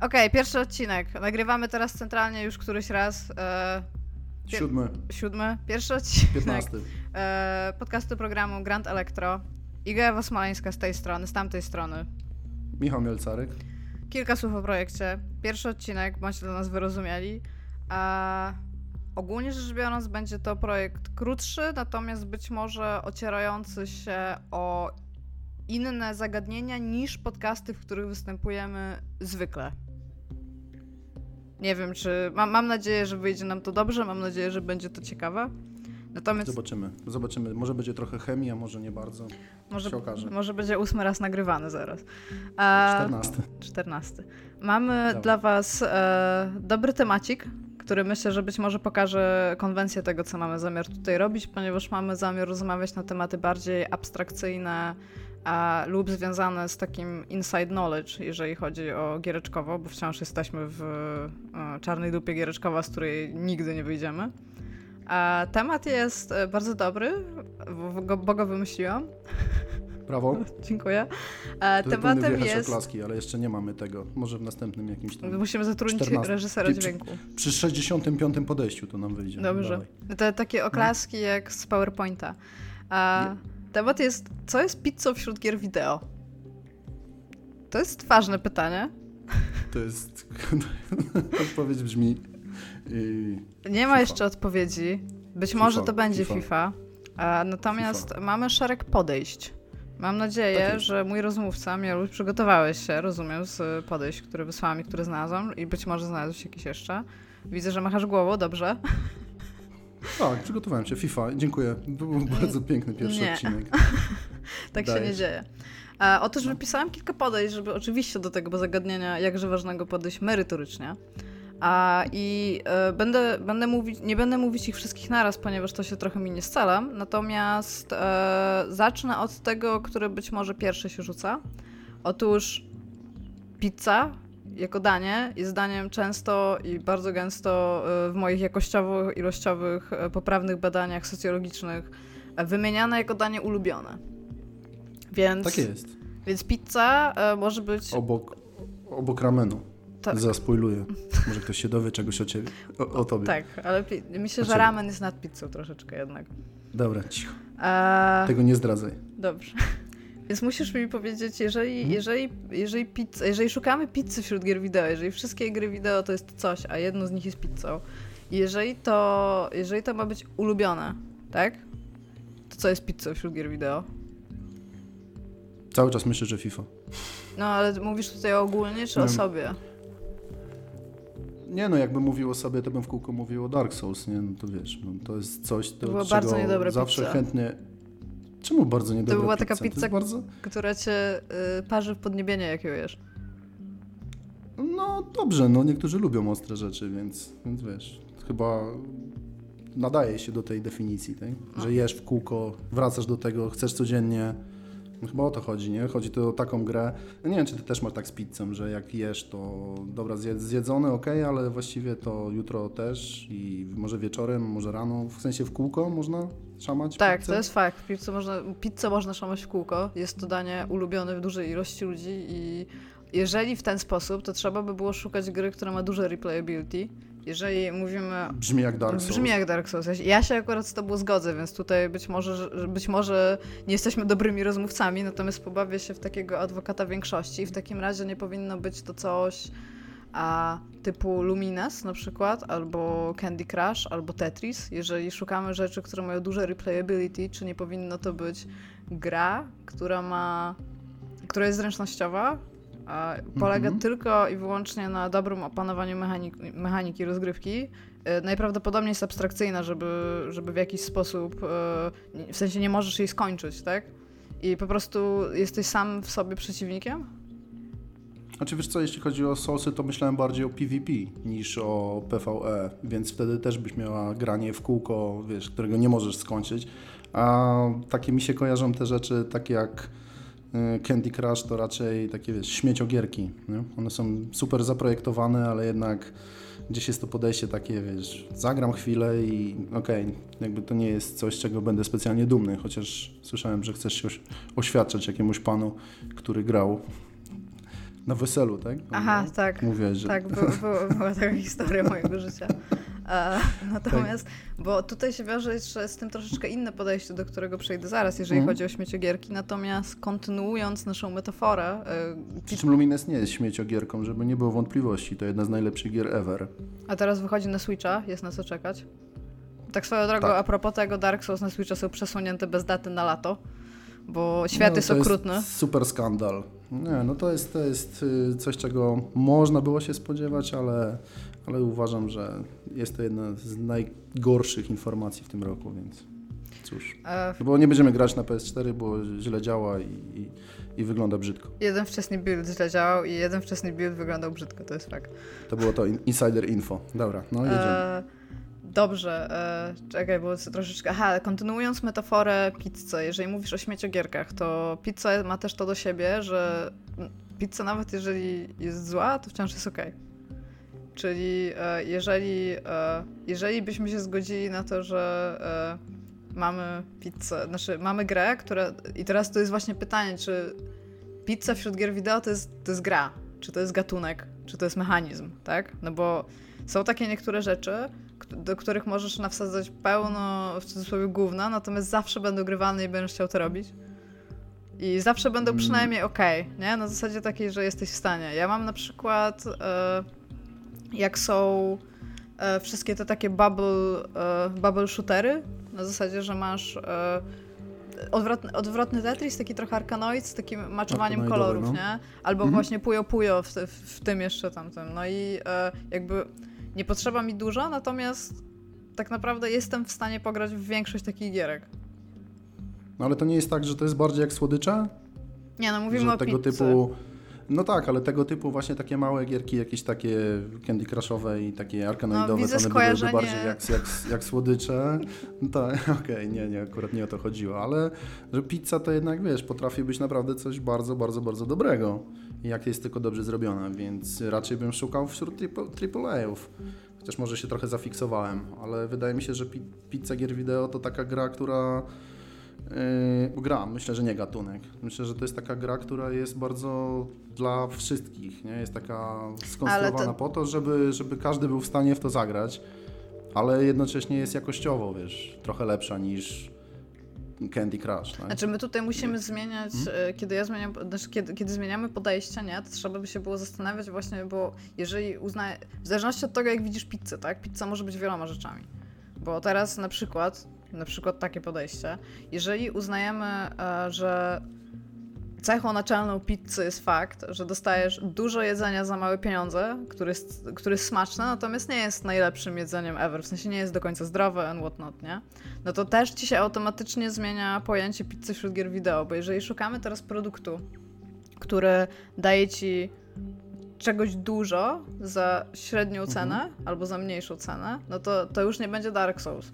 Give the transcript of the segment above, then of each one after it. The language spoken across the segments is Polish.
Okej, pierwszy odcinek. Nagrywamy teraz centralnie już któryś raz. E, Siódmy, siódmy. Pierwszy odcinek piętnasty. e, podcastu programu Grand Electro. Iga Ewa Smoleńska z tej strony, z tamtej strony. Michał Mielcarek. Kilka słów o projekcie. Pierwszy odcinek, bądźcie dla nas wyrozumiali. A ogólnie rzecz biorąc, będzie to projekt krótszy, natomiast być może ocierający się o inne zagadnienia niż podcasty, w których występujemy zwykle. Nie wiem, czy. Mam, mam nadzieję, że wyjdzie nam to dobrze, mam nadzieję, że będzie to ciekawe. Natomiast Zobaczymy. Zobaczymy. Może będzie trochę chemii, a może nie bardzo. może, się okaże. może będzie ósmy raz nagrywany zaraz. Czternasty. 14. Mamy Dobra. dla Was e, dobry temacik, który myślę, że być może pokaże konwencję tego, co mamy zamiar tutaj robić, ponieważ mamy zamiar rozmawiać na tematy bardziej abstrakcyjne a, lub związane z takim inside knowledge, jeżeli chodzi o giereczkowo, bo wciąż jesteśmy w e, czarnej dupie giereczkowa, z której nigdy nie wyjdziemy. A temat jest e, bardzo dobry, bo go, bo go wymyśliłam. Prawo. Dziękuję. E, tematem jest. oklaski, ale jeszcze nie mamy tego. Może w następnym jakimś tam. Musimy zatrudnić 14. reżysera Przy- dźwięku. Przy 65. podejściu to nam wyjdzie. Dobrze. Dawaj. To takie oklaski jak z PowerPointa. Temat jest, co jest pizzą wśród gier wideo? To jest ważne pytanie. To jest. Odpowiedź brzmi. Yy, Nie ma FIFA. jeszcze odpowiedzi. Być FIFA, może to będzie FIFA. FIFA. A, natomiast mamy szereg podejść. Mam nadzieję, Tak że mój rozmówca, Mielu, przygotowałeś się, rozumiem, z podejść, które wysłałam i które znalazłam i być może znalazłeś jakieś jeszcze. Widzę, że machasz głową, dobrze. tak, przygotowałem się. FIFA. Dziękuję. To był bardzo piękny pierwszy Nie. odcinek. Tak się nie dzieje. A, otóż wypisałam kilka podejść, żeby oczywiście do tego zagadnienia jakże ważnego podejść merytorycznie. A, I e, będę, będę mówić, nie będę mówić ich wszystkich naraz, ponieważ to się trochę mi nie scala. Natomiast e, zacznę od tego, które być może pierwsze się rzuca. Otóż pizza jako danie jest daniem często i bardzo gęsto e, w moich jakościowych, ilościowych, e, poprawnych badaniach socjologicznych e, wymieniane jako danie ulubione. Więc, Tak jest. więc pizza może być. Obok, obok ramenu. Tak. Zaspoiluję. Może ktoś się dowie czegoś o ciebie. O, o tobie. Tak, ale myślę, że ramen jest nad pizzą troszeczkę jednak. Dobra, cicho. E, Tego nie zdradzaj. Dobrze. Więc musisz mi powiedzieć, jeżeli, Mhm. jeżeli, jeżeli, pizza, jeżeli szukamy pizzy wśród gier wideo, jeżeli wszystkie gry wideo to jest coś, a jedno z nich jest pizzą, jeżeli to, jeżeli to ma być ulubione, tak? To co jest pizzą wśród gier wideo? Cały czas myślę, że FIFA. No ale mówisz tutaj ogólnie czy o sobie? Nie no, jakbym mówił o sobie, to bym w kółko mówił o Dark Souls, nie? No to wiesz, no, to jest coś, do czego zawsze pizza. chętnie... Czemu bardzo niedobra była pizza? taka To pizza- bardzo... Która cię y, parzy w podniebienie, jak ją jesz. No dobrze, no niektórzy lubią ostre rzeczy, więc, więc wiesz, chyba nadaje się do tej definicji, tak? No. że jesz w kółko, wracasz do tego, chcesz codziennie. No chyba o to chodzi, nie? Chodzi to o taką grę. No nie wiem, czy ty też masz tak z pizzą, że jak jesz, to dobra, zje- zjedzone, ok, ale właściwie to jutro też i może wieczorem, może rano, w sensie w kółko można szamać Tak, pizzę? to jest fakt. Pizzę można, pizzę można szamać w kółko. Jest to danie ulubione w dużej ilości ludzi i jeżeli w ten sposób, to trzeba by było szukać gry, która ma duże replayability. Jeżeli mówimy... Brzmi jak Dark Souls. Brzmi jak Dark Souls. Ja się- akurat z tobą zgodzę, więc tutaj być może, że- być może nie jesteśmy dobrymi rozmówcami, natomiast pobawię się w takiego adwokata większości. W takim razie nie powinno być to coś a, typu Lumines na przykład, albo Candy Crush, albo Tetris. Jeżeli szukamy rzeczy, które mają duże replayability, czy nie powinno to być gra, która ma, która jest zręcznościowa, a polega Mhm. tylko i wyłącznie na dobrym opanowaniu mechanik, mechaniki rozgrywki. E, Najprawdopodobniej jest abstrakcyjna, żeby, żeby w jakiś sposób, e, w sensie nie możesz jej skończyć, tak? I po prostu jesteś sam w sobie przeciwnikiem? Znaczy wiesz co, jeśli chodzi o Soulsy, to myślałem bardziej o PvP niż o PvE, więc wtedy też byś miała granie w kółko, wiesz, którego nie możesz skończyć. A takie mi się kojarzą te rzeczy, takie jak y, Candy Crush, to raczej takie, wiesz, śmieciogierki. Nie? One są super zaprojektowane, ale jednak gdzieś jest to podejście takie, wiesz, zagram chwilę i okej, jakby to nie jest coś, czego będę specjalnie dumny, chociaż słyszałem, że chcesz się oś- oświadczać jakiemuś panu, który grał Na weselu, tak? Aha, tak. Mówiłeś, że... Tak, by, by, była taka historia mojego życia. E, natomiast, tak. bo tutaj się wiąże jeszcze z tym troszeczkę inne podejście, do którego przejdę zaraz, jeżeli mm. chodzi o śmieciogierki. Natomiast kontynuując naszą metaforę... E, Przy czym Lumines nie jest śmieciogierką, żeby nie było wątpliwości. To jedna z najlepszych gier ever. A teraz wychodzi na Switcha, jest na co czekać. Tak swoją drogą, tak. a propos tego, Dark Souls na Switcha są przesunięte bez daty na lato, bo świat no, jest okrutny. super skandal. Nie, no to jest, to jest y, coś, czego można było się spodziewać, ale, ale uważam, że jest to jedna z najgorszych informacji w tym roku, więc cóż. E... Bo nie będziemy grać na PS4, bo źle działa i, i, i, wygląda brzydko. Jeden wczesny build źle działał i jeden wczesny build wyglądał brzydko, to jest fakt. To było to in, insider info. Dobra, no jedziemy. E... Dobrze, e, czekaj, bo troszeczkę. Aha, kontynuując metaforę pizzy, jeżeli mówisz o śmieciogierkach, to pizza ma też to do siebie, że pizza nawet jeżeli jest zła, to wciąż jest ok. Czyli e, jeżeli, e, jeżeli byśmy się zgodzili na to, że e, mamy pizzę, znaczy mamy grę, która. I teraz to jest właśnie pytanie, czy pizza wśród gier wideo to jest, to jest gra, czy to jest gatunek, czy to jest mechanizm, tak? No bo są takie niektóre rzeczy, do których możesz nawsadzać pełno w cudzysłowie gówna, natomiast zawsze będą grywane i będziesz chciał to robić. I zawsze będą mm. przynajmniej ok, nie? Na zasadzie takiej, że jesteś w stanie. Ja mam na przykład, e, jak są e, wszystkie te takie bubble, e, bubble shootery, na zasadzie, że masz odwrotny, odwrotny Tetris, taki trochę arkanoid z takim maczowaniem kolorów, no. nie? Albo -hmm. właśnie Puyo Puyo w, w, tym jeszcze tamtym. No i jakby nie potrzeba mi dużo, natomiast tak naprawdę jestem w stanie pograć w większość takich gierek. No ale to nie jest tak, że to jest bardziej jak słodycze? Nie, no mówimy że o tego pizzy. typu no tak, ale tego typu właśnie takie małe gierki, jakieś takie Candy Crushowe i takie arkanoidowe, no, one byłyby bardziej jak, jak, jak słodycze. No tak, okej, okay, nie, nie, akurat nie o to chodziło, ale że pizza to jednak, wiesz, potrafi być naprawdę coś bardzo, bardzo, bardzo dobrego jak jest tylko dobrze zrobiona, więc raczej bym szukał wśród AAA-ów. Chociaż może się trochę zafiksowałem, ale wydaje mi się, że Pizza Gier Video to taka gra, która Yy, gra, myślę, że nie gatunek. Myślę, że to jest taka gra, która jest bardzo dla wszystkich. Nie? Jest taka skonstruowana to... po to, żeby, żeby każdy był w stanie w to zagrać, ale jednocześnie jest jakościowo, wiesz, trochę lepsza niż Candy Crush. Tak? Znaczy my tutaj musimy zmieniać, hmm? kiedy ja zmieniam, znaczy kiedy, kiedy zmieniamy podejście, nie, to trzeba by się było zastanawiać właśnie, bo jeżeli uznaje, w zależności od tego jak widzisz pizzę, tak, pizza może być wieloma rzeczami. Bo teraz na przykład, na przykład takie podejście, jeżeli uznajemy, e, że cechą naczelną pizzy jest fakt, że dostajesz dużo jedzenia za małe pieniądze, który jest, który jest smaczny, natomiast nie jest najlepszym jedzeniem ever, w sensie nie jest do końca zdrowe and whatnot, nie? No to też ci się automatycznie zmienia pojęcie pizzy wśród gier wideo, bo jeżeli szukamy teraz produktu, który daje ci czegoś dużo za średnią mhm. cenę mhm. albo za mniejszą cenę, no to, to już nie będzie Dark Souls.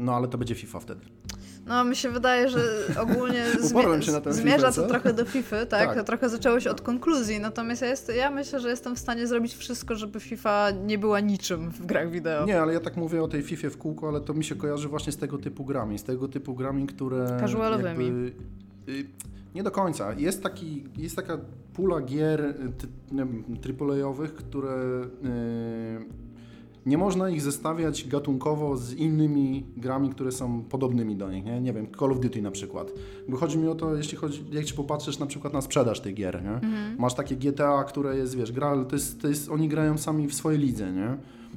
No ale to będzie FIFA wtedy. No, mi się wydaje, że ogólnie zmie zmierza to trochę do FIFA, tak? tak? Trochę zaczęło się od konkluzji, natomiast ja, jest, ja myślę, że jestem w stanie zrobić wszystko, żeby FIFA nie była niczym w grach wideo. Nie, ale ja tak mówię o tej FIFA w kółko, ale to mi się kojarzy właśnie z tego typu grami, z tego typu grami, które... Casualowymi. Jakby, y, nie do końca. Jest, taki, jest taka pula gier y, AAA-owych, które... Y, nie można ich zestawiać gatunkowo z innymi grami, które są podobnymi do nich, nie? Nie wiem, Call of Duty na przykład. Bo chodzi mi o to, jeśli chodzi, jak ci popatrzysz na przykład na sprzedaż tych gier, nie? Mhm. Masz takie GTA, które jest, wiesz, gra, to jest, to jest, oni grają sami w swojej lidze, nie?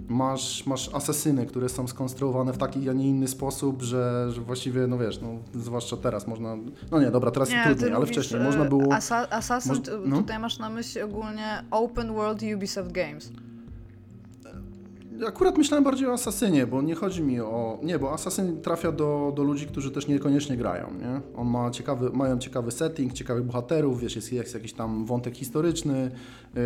Masz, masz asesyny, które są skonstruowane w taki, a nie inny sposób, że, że właściwie, no wiesz, no, zwłaszcza teraz można, no nie, dobra, teraz nie, trudniej, ale wcześniej można było... Asa Assassin, moż, no? tutaj masz na myśli ogólnie Open World Ubisoft Games akurat myślałem bardziej o Asasynie, bo nie chodzi mi o... Nie, bo Asasyn trafia do, do ludzi, którzy też niekoniecznie grają, nie? On ma ciekawy, mają ciekawy setting, ciekawych bohaterów, wiesz, jest, jest jakiś tam wątek historyczny. Yy,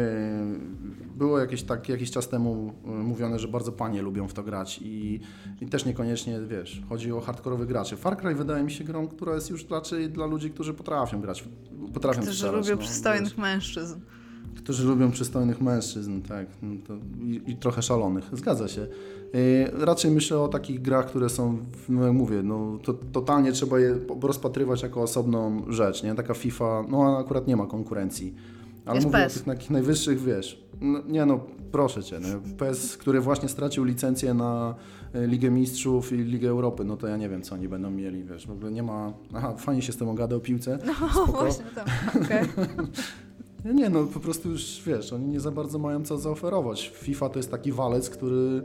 było jakieś, tak, jakiś czas temu yy, mówione, że bardzo panie lubią w to grać i, i też niekoniecznie, wiesz, chodzi o hardkorowych graczy. Far Cry wydaje mi się grą, która jest już raczej dla ludzi, którzy potrafią grać, potrafią Którzy lubią no, przystojnych wiesz. mężczyzn. Którzy lubią przystojnych mężczyzn, tak. No to, i, I trochę szalonych. Zgadza się. Yy, raczej myślę o takich grach, które są, no jak mówię, no, to, totalnie trzeba je rozpatrywać jako osobną rzecz, nie? Taka FIFA, no akurat nie ma konkurencji. Ale mówię PES. o tych takich najwyższych, wiesz, no, nie no, proszę Cię, no, PES, który właśnie stracił licencję na y, Ligę Mistrzów i Ligę Europy, no to ja nie wiem, co oni będą mieli, wiesz, w ogóle nie ma, aha, fajnie się z tym gada o piłce, No spoko. właśnie, tak. Okej. Nie, nie, no po prostu już wiesz, oni nie za bardzo mają co zaoferować. FIFA to jest taki walec, który,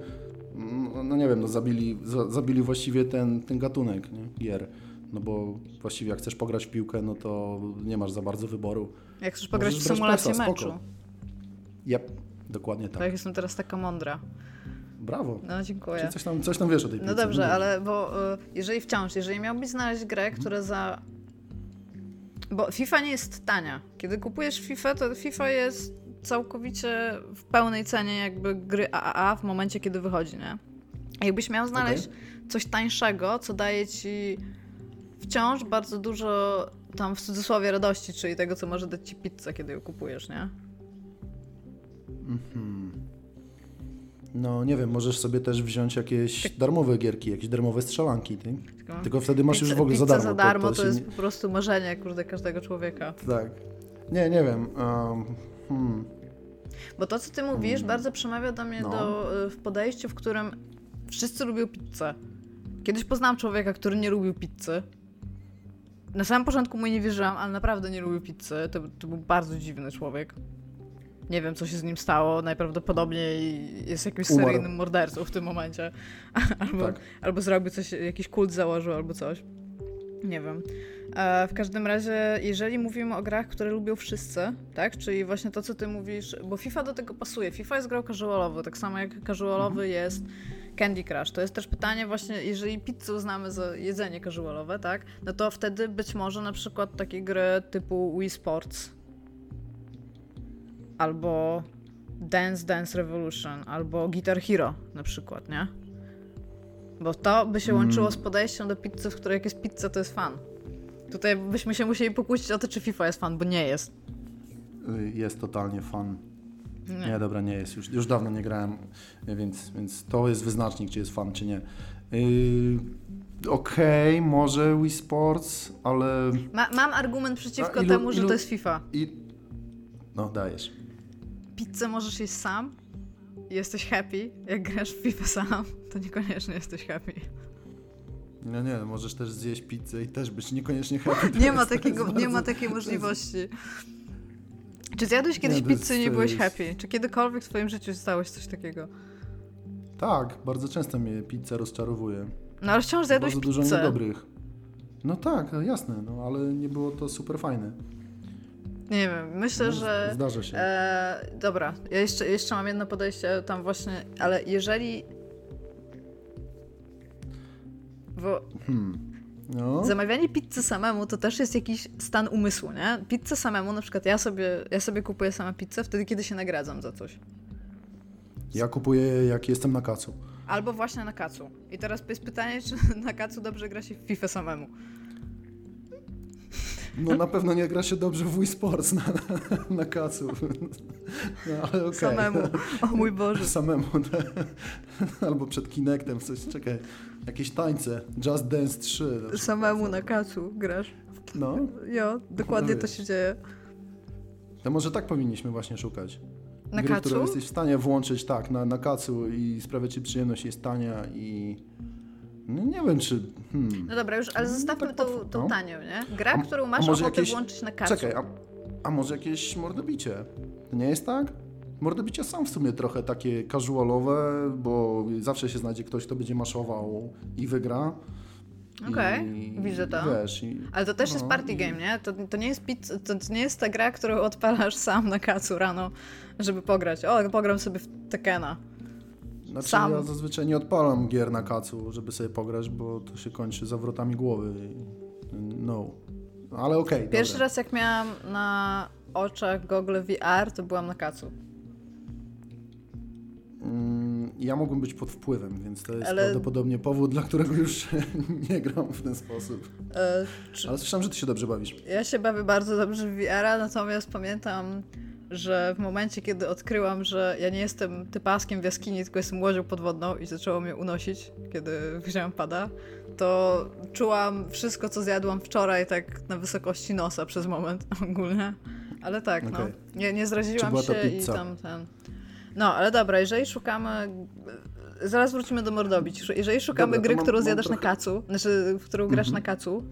mm, no nie wiem, no zabili, za, zabili właściwie ten, ten gatunek nie? gier. No bo właściwie jak chcesz pograć w piłkę, no to nie masz za bardzo wyboru. Jak chcesz pograć w Możesz brać symulację meczu. Yep, dokładnie tak. Tak, jestem teraz taka mądra. Brawo. No, dziękuję. Czyli coś tam, coś tam wiesz o tej piłce. No dobrze, no ale bo y, jeżeli wciąż, jeżeli miałbyś znaleźć grę, która za... Bo FIFA nie jest tania. Kiedy kupujesz FIFA, to FIFA jest całkowicie w pełnej cenie jakby gry AAA w momencie, kiedy wychodzi, nie? Jakbyś miał znaleźć coś tańszego, co daje ci wciąż bardzo dużo tam w cudzysłowie radości, czyli tego, co może dać ci pizza, kiedy ją kupujesz, nie? Mhm. No nie wiem, możesz sobie też wziąć jakieś darmowe gierki, jakieś darmowe strzelanki, ty? Tylko, wtedy masz już w ogóle za darmo. za darmo to, się jest nie- po prostu marzenie kurde, każdego człowieka. Tak. Nie, nie wiem. Um, hmm. Bo to, co ty mówisz, Mm. bardzo przemawia do mnie No. do, y, w podejściu, w którym wszyscy lubią pizzę. Kiedyś poznałam człowieka, który nie lubił pizzy. Na samym początku mu nie wierzyłam, ale naprawdę nie lubił pizzy. To, to był bardzo dziwny człowiek. Nie wiem, co się z nim stało. Najprawdopodobniej jest jakimś Umarł. seryjnym mordercą w tym momencie. albo, Tak. albo zrobił coś, jakiś kult założył, albo coś. Nie wiem. E, w każdym razie, jeżeli mówimy o grach, które lubią wszyscy, tak? Czyli właśnie to, co ty mówisz, bo FIFA do tego pasuje. FIFA jest grą casualową, tak samo jak casualowy jest Candy Crush. To jest też pytanie właśnie, jeżeli pizzę uznamy za jedzenie casualowe, tak? No to wtedy być może na przykład takie gry typu Wii Sports albo Dance Dance Revolution albo Guitar Hero na przykład, nie? Bo to by się Mm. łączyło z podejściem do pizzy, w której jak jest pizza, to jest fan. Tutaj byśmy się musieli pokłócić o to, czy FIFA jest fan, bo nie jest. Y, Jest totalnie fan. Nie. Nie, dobra, nie jest. Już, już dawno nie grałem, więc, więc to jest wyznacznik, czy jest fan, czy nie. Yy, Okej, może Wii Sports, ale... Ma, mam argument przeciwko ilu- temu, że ilu- to jest FIFA. I... No, dajesz. Pizzę możesz jeść sam i jesteś happy. Jak grasz w FIFA sam, to niekoniecznie jesteś happy. No nie, możesz też zjeść pizzę i też być niekoniecznie happy. Nie ma, takiego, nie ma takiej możliwości. Czy zjadłeś kiedyś Nie, pizzę i nie byłeś jest- happy? Czy kiedykolwiek w twoim życiu stałeś coś takiego? Tak, bardzo często mnie pizza rozczarowuje. No ale wciąż zjadłeś Bardzo dużo niedobrych. No tak, no jasne, no ale nie było to super fajne. Nie wiem, myślę, No, że... Zdarza się. E, dobra, ja jeszcze, jeszcze mam jedno podejście tam właśnie, ale jeżeli... Bo Hmm. No. zamawianie pizzy samemu to też jest jakiś stan umysłu, nie? Pizzę samemu, na przykład ja sobie, ja sobie kupuję sama pizzę wtedy, kiedy się nagradzam za coś. Ja kupuję jak jestem na kacu. Albo właśnie na kacu. I teraz jest pytanie, czy na kacu dobrze gra się w FIFA samemu. No na pewno nie gra się dobrze w Wii Sports na, na, na kacu. No ale okej. Samemu. O mój Boże. Samemu. no. Albo przed Kinectem coś, czekaj. Jakieś tańce. Just Dance 3. na przykład. Samemu na kacu grasz. No, Jo, dokładnie No to się dzieje. to może tak powinniśmy właśnie szukać. Na Gry, kacu? które jesteś w stanie włączyć tak, na, na kacu i sprawia ci przyjemność, jest tania i... No nie wiem, czy... Hmm. No dobra, już, ale No, zostawmy tak tą, tą no. tanią, nie? Gra, A- którą masz ochotę jakieś- włączyć na kacu. Czekaj, a, a może jakieś mordobicie? To nie jest tak? Mordobicia są w sumie trochę takie casualowe, bo zawsze się znajdzie ktoś, kto będzie maszował i wygra. Okej, I- widzę to. Wiesz, i, Ale to też jest no, party game, nie? To, to, nie jest pizza, to, to nie jest ta gra, którą odpalasz sam na kacu rano, żeby pograć. O, pogram sobie w Tekena. Znaczy sam. ja zazwyczaj nie odpalam gier na kacu, żeby sobie pograć, bo to się kończy zawrotami głowy. No. Ale okej, Pierwszy dobra. raz jak miałam na oczach Google VR, to byłam na kacu. Mm, Ja mogłem być pod wpływem, więc to jest Ale- prawdopodobnie powód, dla którego już nie gram w ten sposób. E, czy, Ale słyszałem, że ty się dobrze bawisz. ja się bawię bardzo dobrze w VR-a, natomiast pamiętam, że w momencie, kiedy odkryłam, że ja nie jestem typaskiem w jaskini, tylko jestem łodzią podwodną i zaczęło mnie unosić, kiedy wziąłem pada, to czułam wszystko, co zjadłam wczoraj tak na wysokości nosa przez moment ogólnie. Ale tak, okay. no. Nie, nie zraziłam się i tam ten... No, ale dobra, jeżeli szukamy zaraz wrócimy do Mordobić. Jeżeli szukamy dobra, gry, mam, którą zjadasz trochę... na kacu, znaczy, w którą grasz mhm. na kacu,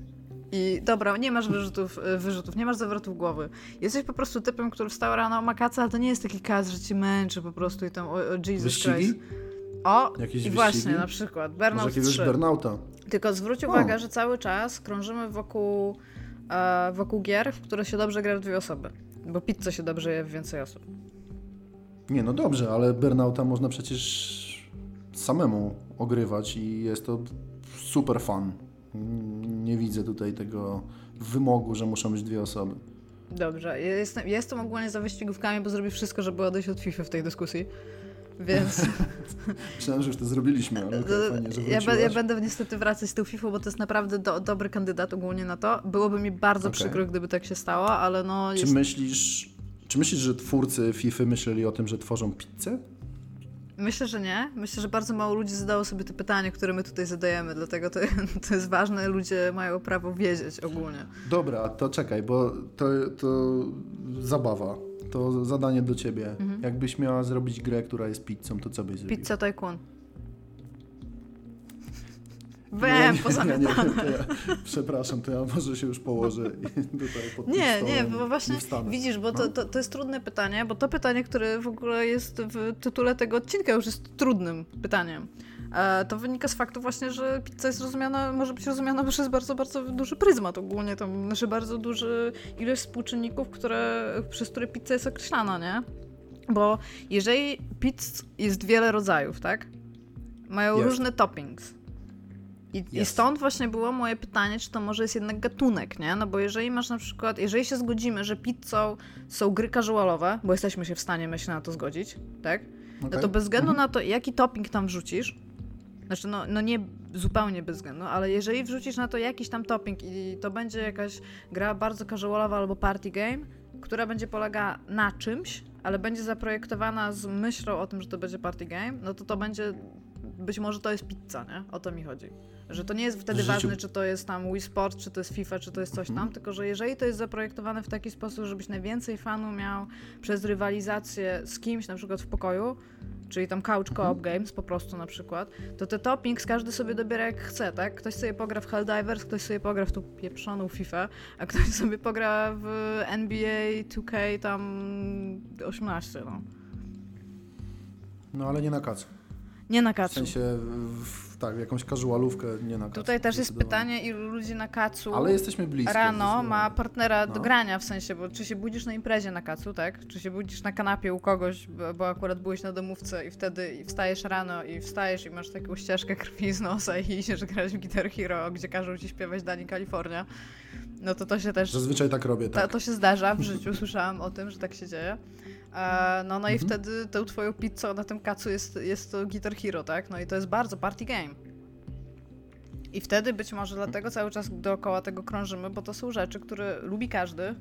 i dobra, nie masz wyrzutów, e, wyrzutów, nie masz zawrotów głowy. Jesteś po prostu typem, który wstał rano, ma kaca, ale to nie jest taki kac, że ci męczy po prostu i tam, o, o Jesus Wyścigi? Christ. O, Jakieś i właśnie, na przykład, Burnout Może 3. Burnouta. Tylko zwróć uwagę, że cały czas krążymy wokół, e, wokół gier, w które się dobrze gra w dwie osoby. Bo pizza się dobrze je w więcej osób. Nie, no dobrze, ale Burnouta można przecież samemu ogrywać i jest to super fan. Nie widzę tutaj tego wymogu, że muszą być dwie osoby. Dobrze, jestem, jestem ogólnie za wyścigówkami, bo zrobię wszystko, żeby odejść od FIFA w tej dyskusji. Więc. Myślałem, że już to zrobiliśmy, ale okay, fajnie, że ja, ja, będę niestety wracać z tą FIFA, bo to jest naprawdę do, dobry kandydat ogólnie na to. Byłoby mi bardzo okay. przykro, gdyby tak się stało, ale no. Czy myślisz, czy myślisz, że twórcy FIFA myśleli o tym, że tworzą pizzę? Myślę, że nie. Myślę, że bardzo mało ludzi zadało sobie te pytanie, które my tutaj zadajemy, dlatego to, to jest ważne. Ludzie mają prawo wiedzieć ogólnie. Dobra, to czekaj, bo to, to zabawa. To zadanie do ciebie. Mhm. Jakbyś miała zrobić grę, która jest pizzą, to co byś zrobiła? Pizza Tycoon. Wiem, pozamiatane. Ja, ja, przepraszam, to ja może się już położę tutaj pod Nie, nie, bo właśnie widzisz, bo to, no. to, to jest trudne pytanie, bo to pytanie, które w ogóle jest w tytule tego odcinka już jest trudnym pytaniem. E, to wynika z faktu właśnie, że pizza jest rozumiana, może być rozumiana przez bardzo, bardzo duży pryzmat ogólnie, to znaczy bardzo duży ilość współczynników, które, przez które pizza jest określana, nie? Bo jeżeli pizz jest wiele rodzajów, tak? Mają jest. różne toppings i, I, stąd właśnie było moje pytanie, czy to może jest jednak gatunek, nie? No bo jeżeli masz na przykład, jeżeli się zgodzimy, że pizzą są gry casualowe, bo jesteśmy się w stanie, myślę, na to zgodzić, tak? Okay. No to bez względu mhm. na to, jaki topping tam wrzucisz, znaczy no, no nie zupełnie bez względu, ale jeżeli wrzucisz na to jakiś tam topping i to będzie jakaś gra bardzo casualowa albo party game, która będzie polegała na czymś, ale będzie zaprojektowana z myślą o tym, że to będzie party game, no to to będzie być może to jest pizza, nie? O to mi chodzi. Że to nie jest wtedy ważne, czy to jest tam Wii Sport, czy to jest FIFA, czy to jest coś tam, mhm. tylko że jeżeli to jest zaprojektowane w taki sposób, żebyś najwięcej fanu miał przez rywalizację z kimś, na przykład w pokoju, czyli tam couch co-op mhm. games po prostu na przykład, to te toppings każdy sobie dobiera jak chce, tak? Ktoś sobie pogra w Helldivers, ktoś sobie pogra w tą pieprzoną FIFA, a ktoś sobie pogra w NBA 2K tam 18, no. No ale nie na kacu. Nie na kacu. W sensie, w, tak, jakąś casualówkę, nie na kacu. Tutaj też jest pytanie, ilu ludzi na kacu Ale jesteśmy blisko. rano ma partnera no. do grania, w sensie, bo czy się budzisz na imprezie na kacu, tak? Czy się budzisz na kanapie u kogoś, bo, bo akurat byłeś na domówce i wtedy wstajesz rano i wstajesz i masz taką ścieżkę krwi z nosa i idziesz grać w Guitar Hero, gdzie każą ci śpiewać Dani Kalifornia. No to to się też... Zazwyczaj tak robię, tak. To, to się zdarza w życiu, słyszałam o tym, że tak się dzieje. E, no, no i mhm. wtedy tą twoją pizzą na tym kacu jest, jest to Guitar Hero, tak? No i to jest bardzo party game. I wtedy być może dlatego cały czas dookoła tego krążymy, bo to są rzeczy, które lubi każdy,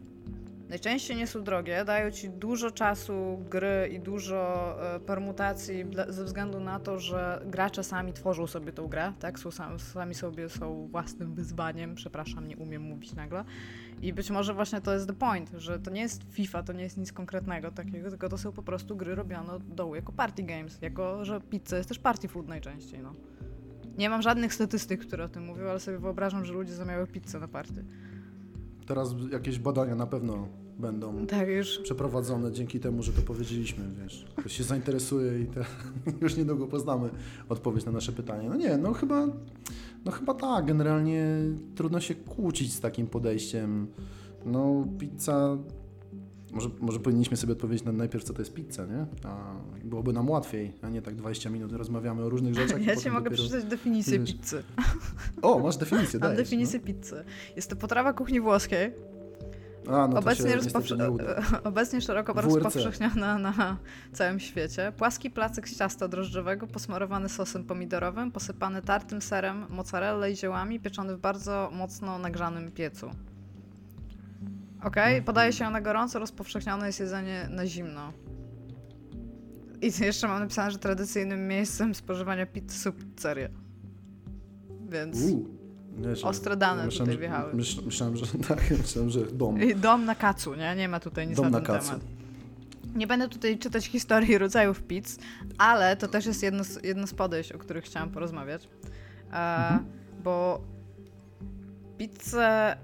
Najczęściej nie są drogie, dają ci dużo czasu gry i dużo e, permutacji ze względu na to, że gracze sami tworzą sobie tą grę, tak? Są sami, sami sobie są własnym wyzwaniem, przepraszam, nie umiem mówić nagle. I być może właśnie to jest the point, że to nie jest FIFA, to nie jest nic konkretnego takiego, tylko to są po prostu gry robione od dołu jako party games, jako że pizza jest też party food najczęściej, no. Nie mam żadnych statystyk, które o tym mówią, ale sobie wyobrażam, że ludzie zamawiają pizzę na party. Teraz jakieś badania na pewno będą tak, już. przeprowadzone dzięki temu, że to powiedzieliśmy, wiesz. Ktoś się zainteresuje i te, już niedługo poznamy odpowiedź na nasze pytanie. No nie, no chyba, no chyba tak, generalnie trudno się kłócić z takim podejściem. No pizza, może, może powinniśmy sobie odpowiedzieć na najpierw, co to jest pizza, nie? A byłoby nam łatwiej, a nie tak 20 minut rozmawiamy o różnych rzeczach. Ja ci mogę przeczytać definicję wiesz... pizzy. O, masz definicję, Mam definicję no. pizzy. Jest to potrawa kuchni włoskiej, a, no obecnie, rozpowsze... obecnie szeroko WRC. rozpowszechniona na całym świecie. Płaski placek z ciasta drożdżowego posmarowany sosem pomidorowym, posypany tartym serem, mozzarella i ziołami, pieczony w bardzo mocno nagrzanym piecu. Okej, podaje się na gorąco, rozpowszechnione jest jedzenie na zimno. I jeszcze mam napisane, że tradycyjnym miejscem spożywania pizzy są pizzerie. Więc... Uuu, Ostre dane myślałem, tutaj wjechały. Myśl, myślałem, że tak, myślałem, że dom. I dom na kacu, nie? Nie ma tutaj nic Dom na na ten kacu. temat. Nie będę tutaj czytać historii rodzajów pizz, ale to też jest jedno z, jedno z podejść, o których chciałam porozmawiać. E, Mhm. Bo pizzę,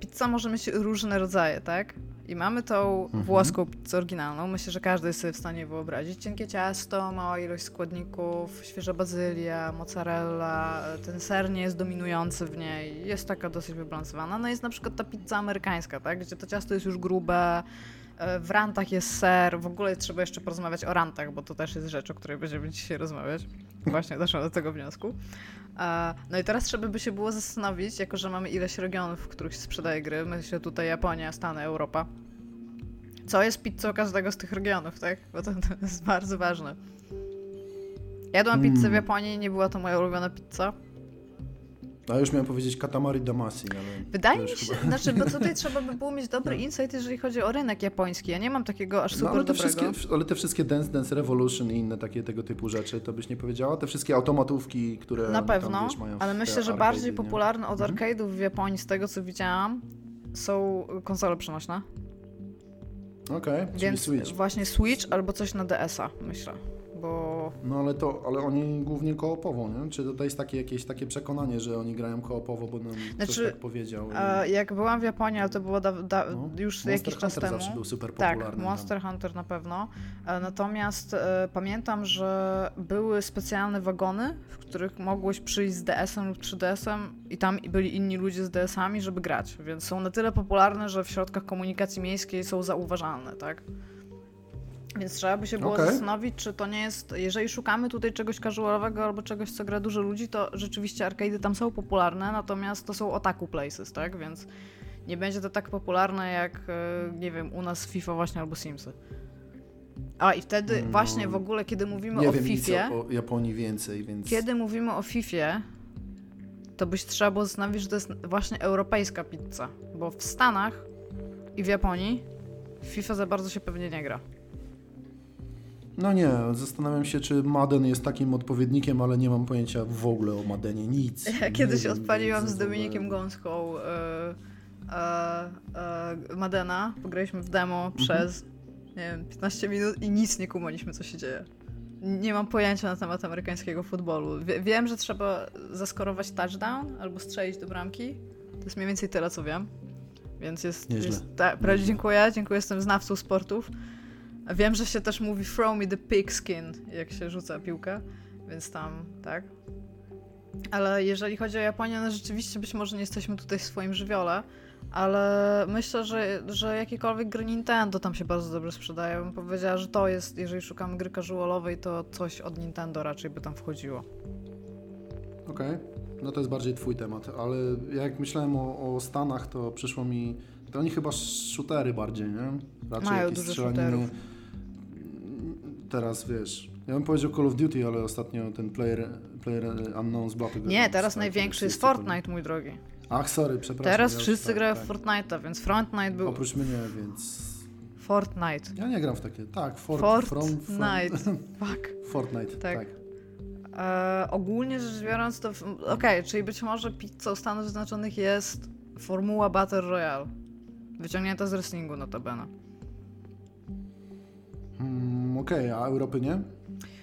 pizza może mieć różne rodzaje, tak? I mamy tą Mhm. włoską pizzę oryginalną. Myślę, że każdy jest sobie w stanie wyobrazić. Cienkie ciasto, mała ilość składników, świeża bazylia, mozzarella. Ten ser nie jest dominujący w niej. Jest taka dosyć wybalansowana. No jest na przykład ta pizza amerykańska, tak? Gdzie to ciasto jest już grube, w rantach jest ser. W ogóle trzeba jeszcze porozmawiać o rantach, bo to też jest rzecz, o której będziemy dzisiaj rozmawiać. Właśnie doszłam do tego wniosku. E, No i teraz trzeba by się było zastanowić, jako że mamy ileś regionów, w których się sprzedaje gry, myślę tutaj Japonia, Stany, Europa, co jest pizzą każdego z tych regionów, tak? Bo to, to jest bardzo ważne. Jadłam pizzę w Mm. Japonii, nie była to moja ulubiona pizza. A już miałem powiedzieć Katamari Damacy, ale... Wydaje mi się, chyba- znaczy, bo tutaj trzeba by było mieć dobry No. insight, jeżeli chodzi o rynek japoński. Ja nie mam takiego aż No, super ale, te dobrego. wszystkie, ale te wszystkie Dance Dance Revolution i inne takie tego typu rzeczy, to byś nie powiedziała? Te wszystkie automatówki, które Na pewno, tam, wiesz, mają ale myślę, że bardziej nie? popularne od Mhm. arcade'ów w Japonii, z tego co widziałam, są konsole przenośne. Okej, czyli Więc Switch. właśnie Switch albo coś na DS-a, myślę. Bo No ale to, ale oni głównie koopowo, nie? Czy to jest takie jakieś takie przekonanie, że oni grają koopowo, bo nam ktoś Znaczy, tak powiedział? i- e, jak byłam w Japonii, ale to było da, da, no. już Monster jakiś czas Hunter temu. zawsze był super Tak, popularny. Monster Hunter na pewno. E, Natomiast e, pamiętam, że były specjalne wagony, w których mogłeś przyjść z DS-em lub 3DS-em i tam byli inni ludzie z DS-ami, żeby grać. Więc są na tyle popularne, że w środkach komunikacji miejskiej są zauważalne, tak? Więc trzeba by się było Okej. zastanowić, czy to nie jest, jeżeli szukamy tutaj czegoś casualowego albo czegoś, co gra dużo ludzi, to rzeczywiście arcade'y tam są popularne, natomiast to są otaku places, tak? Więc nie będzie to tak popularne jak, e, nie wiem, u nas FIFA właśnie albo Simsy. A i wtedy No, właśnie w ogóle, kiedy mówimy Nie o wiem FIFA, o, o Japonii więcej, więc... kiedy mówimy o FIFA, to byś trzeba było zastanowić, że to jest właśnie europejska pizza, bo w Stanach i w Japonii FIFA za bardzo się pewnie nie gra. No nie, zastanawiam się, czy Madden jest takim odpowiednikiem, ale nie mam pojęcia w ogóle o Maddenie, nic. Ja Nie kiedyś wiem, odpaliłam z Dominikiem Gąską e, e, Madena, pograliśmy w demo Mhm. przez, nie wiem, 15 minut i nic nie kumaliśmy, co się dzieje. Nie mam pojęcia na temat amerykańskiego futbolu. Wie, wiem, że trzeba zaskorować touchdown albo strzelić do bramki. To jest mniej więcej tyle, co wiem. Więc jest... Nieźle. jest ta, dziękuję, dziękuję, jestem znawcą sportów. Wiem, że się też mówi throw me the pigskin, jak się rzuca piłkę, więc tam, tak. Ale jeżeli chodzi o Japonię, no rzeczywiście być może nie jesteśmy tutaj w swoim żywiole, ale myślę, że, że jakiekolwiek gry Nintendo tam się bardzo dobrze sprzedają. Bym powiedziała, że to jest, jeżeli szukamy gry casualowej, to coś od Nintendo raczej by tam wchodziło. Okej, no to jest bardziej twój temat, ale jak myślałem o, o Stanach, to przyszło mi... To oni chyba shootery bardziej, nie? Raczej Mają jakieś strzelaniny. shooterów. Teraz wiesz, ja bym powiedział Call of Duty, ale ostatnio ten Player, player Unknown's Battlegrounds. Nie, teraz tak, największy jest Fortnite, mój drogi. Ach, sorry, przepraszam. Teraz ja wszyscy tak, grają tak. w Fortnite'a, więc Fortnite był... Oprócz mnie, więc... Fortnite. Ja nie gram w takie, tak, Fort, Fortnite. From, from, Fuck. Fortnite, Tak. tak. E, ogólnie rzecz biorąc, to. w- Okej, czyli być może pizzą Stanów Zjednoczonych jest formuła Battle Royale. Wyciągnięta z wrestlingu notabene. Mm, Okej, a Europy nie?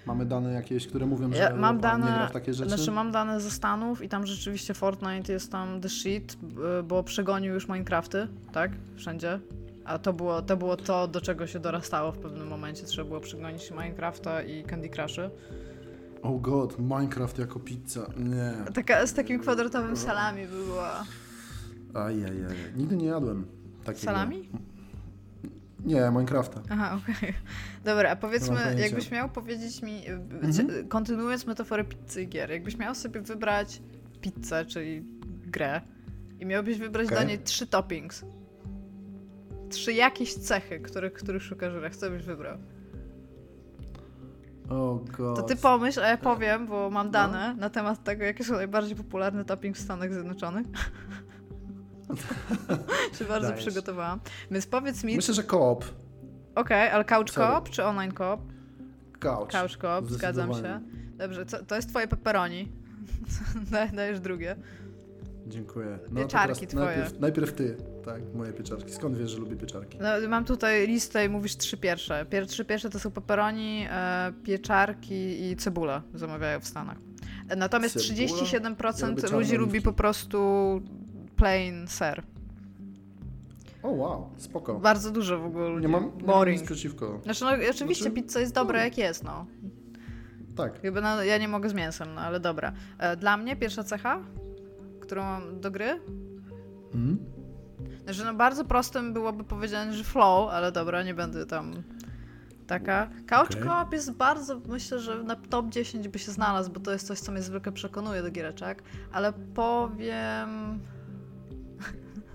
Mamy dane jakieś, które mówią, że Ja mam nie dane, gra w takie rzeczy? znaczy mam dane ze Stanów i tam rzeczywiście Fortnite jest tam the shit, bo przegonił już Minecrafty, tak? Wszędzie. A to było, to było to, do czego się dorastało w pewnym momencie. Trzeba było przegonić Minecrafta i Candy Crush'y. Oh god, Minecraft jako pizza, nie. Taka, z takim kwadratowym salami by była. Ajajaj, nigdy nie jadłem takiego. Salami? Nie, Minecrafta. Aha, okej. Dobra, a powiedzmy, jakbyś miał powiedzieć mi, y, Mhm. cie- kontynuując metaforę pizzy i gier, jakbyś miał sobie wybrać pizzę, czyli grę i miałbyś wybrać Okej. do niej trzy toppings. Trzy jakieś cechy, których, których szukasz grach, co byś wybrał? Oh god. To ty pomyśl, a ja powiem, bo mam No. dane na temat tego, jakie są najbardziej popularne toppings w Stanach Zjednoczonych. się bardzo Dajesz. przygotowałam. Więc powiedz mi, Myślę, że koop. okej, ale couch co-op czy online co-op? Couch. Couch co-op, zgadzam się. Dobrze, co, to jest twoje pepperoni. Daj- Dajesz drugie. Dziękuję. No, Pieczarki twoje. Najpierw, najpierw ty, tak, moje pieczarki. Skąd wiesz, że lubię pieczarki? No, mam tutaj listę i mówisz trzy pierwsze. Pier trzy pierwsze to są pepperoni, e, pieczarki i cebula zamawiają w Stanach. E, Natomiast Cebula? 37% Ja ludzi lubi po prostu plain ser. O wow, spoko. Bardzo dużo w ogóle. Nie mam, nie mam nic przeciwko. Znaczy, no, oczywiście Znaczy, pizza jest dobra jak jest, no. Tak. Jakby no, ja nie mogę z mięsem, no ale dobra. E, Dla mnie pierwsza cecha, którą mam do gry, Mm? Znaczy, no bardzo prostym byłoby powiedziane, że flow, ale dobra, nie będę tam taka. Couch Okej. co-op jest bardzo, myślę, że na top 10 by się znalazł, bo to jest coś, co mnie zwykle przekonuje do giereczek, ale powiem...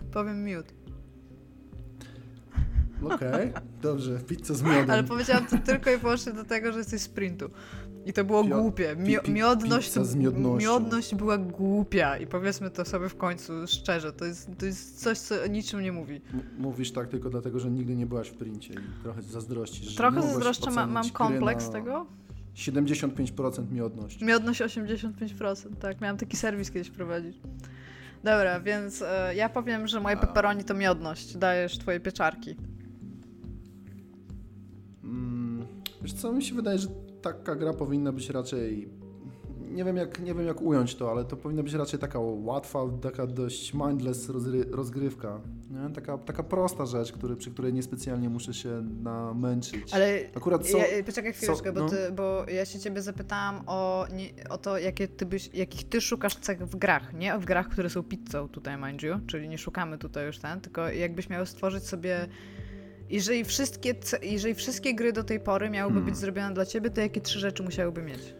powiem miód. Okej, dobrze, pizza z miodem. Ale powiedziałam to tylko i wyłącznie do tego, że jesteś sprintu. I to było Pio- głupie. pi- miodność, miodność była głupia i powiedzmy to sobie w końcu szczerze. To jest, to jest coś, co o niczym nie mówi. M- Mówisz tak tylko dlatego, że nigdy nie byłaś w princie i trochę zazdrościsz. Trochę zazdroszczę, ma, mam kompleks tego. 75% miodność. Miodność 85%, tak. Miałam taki serwis kiedyś prowadzić. Dobra, więc e, ja powiem, że moje A. pepperoni to miodność. Dajesz twoje pieczarki. Mm, wiesz co, mi się wydaje, że taka gra powinna być raczej... Nie wiem, jak, nie wiem jak ująć to, ale to powinna być raczej taka łatwa, taka dość mindless rozgrywka. Nie? Taka, taka prosta rzecz, który, przy której niespecjalnie muszę się namęczyć. Ale Akurat są... ja, poczekaj chwileczkę, bo, no. ty, bo ja się ciebie zapytałam o, nie, o to, jakie ty byś, jakich ty szukasz cech w grach, nie w grach, które są pizzą tutaj, mind you, czyli nie szukamy tutaj już ten, tylko jakbyś miał stworzyć sobie jeżeli wszystkie, jeżeli wszystkie gry do tej pory miałyby Hmm. być zrobione dla ciebie, to jakie trzy rzeczy musiałyby mieć?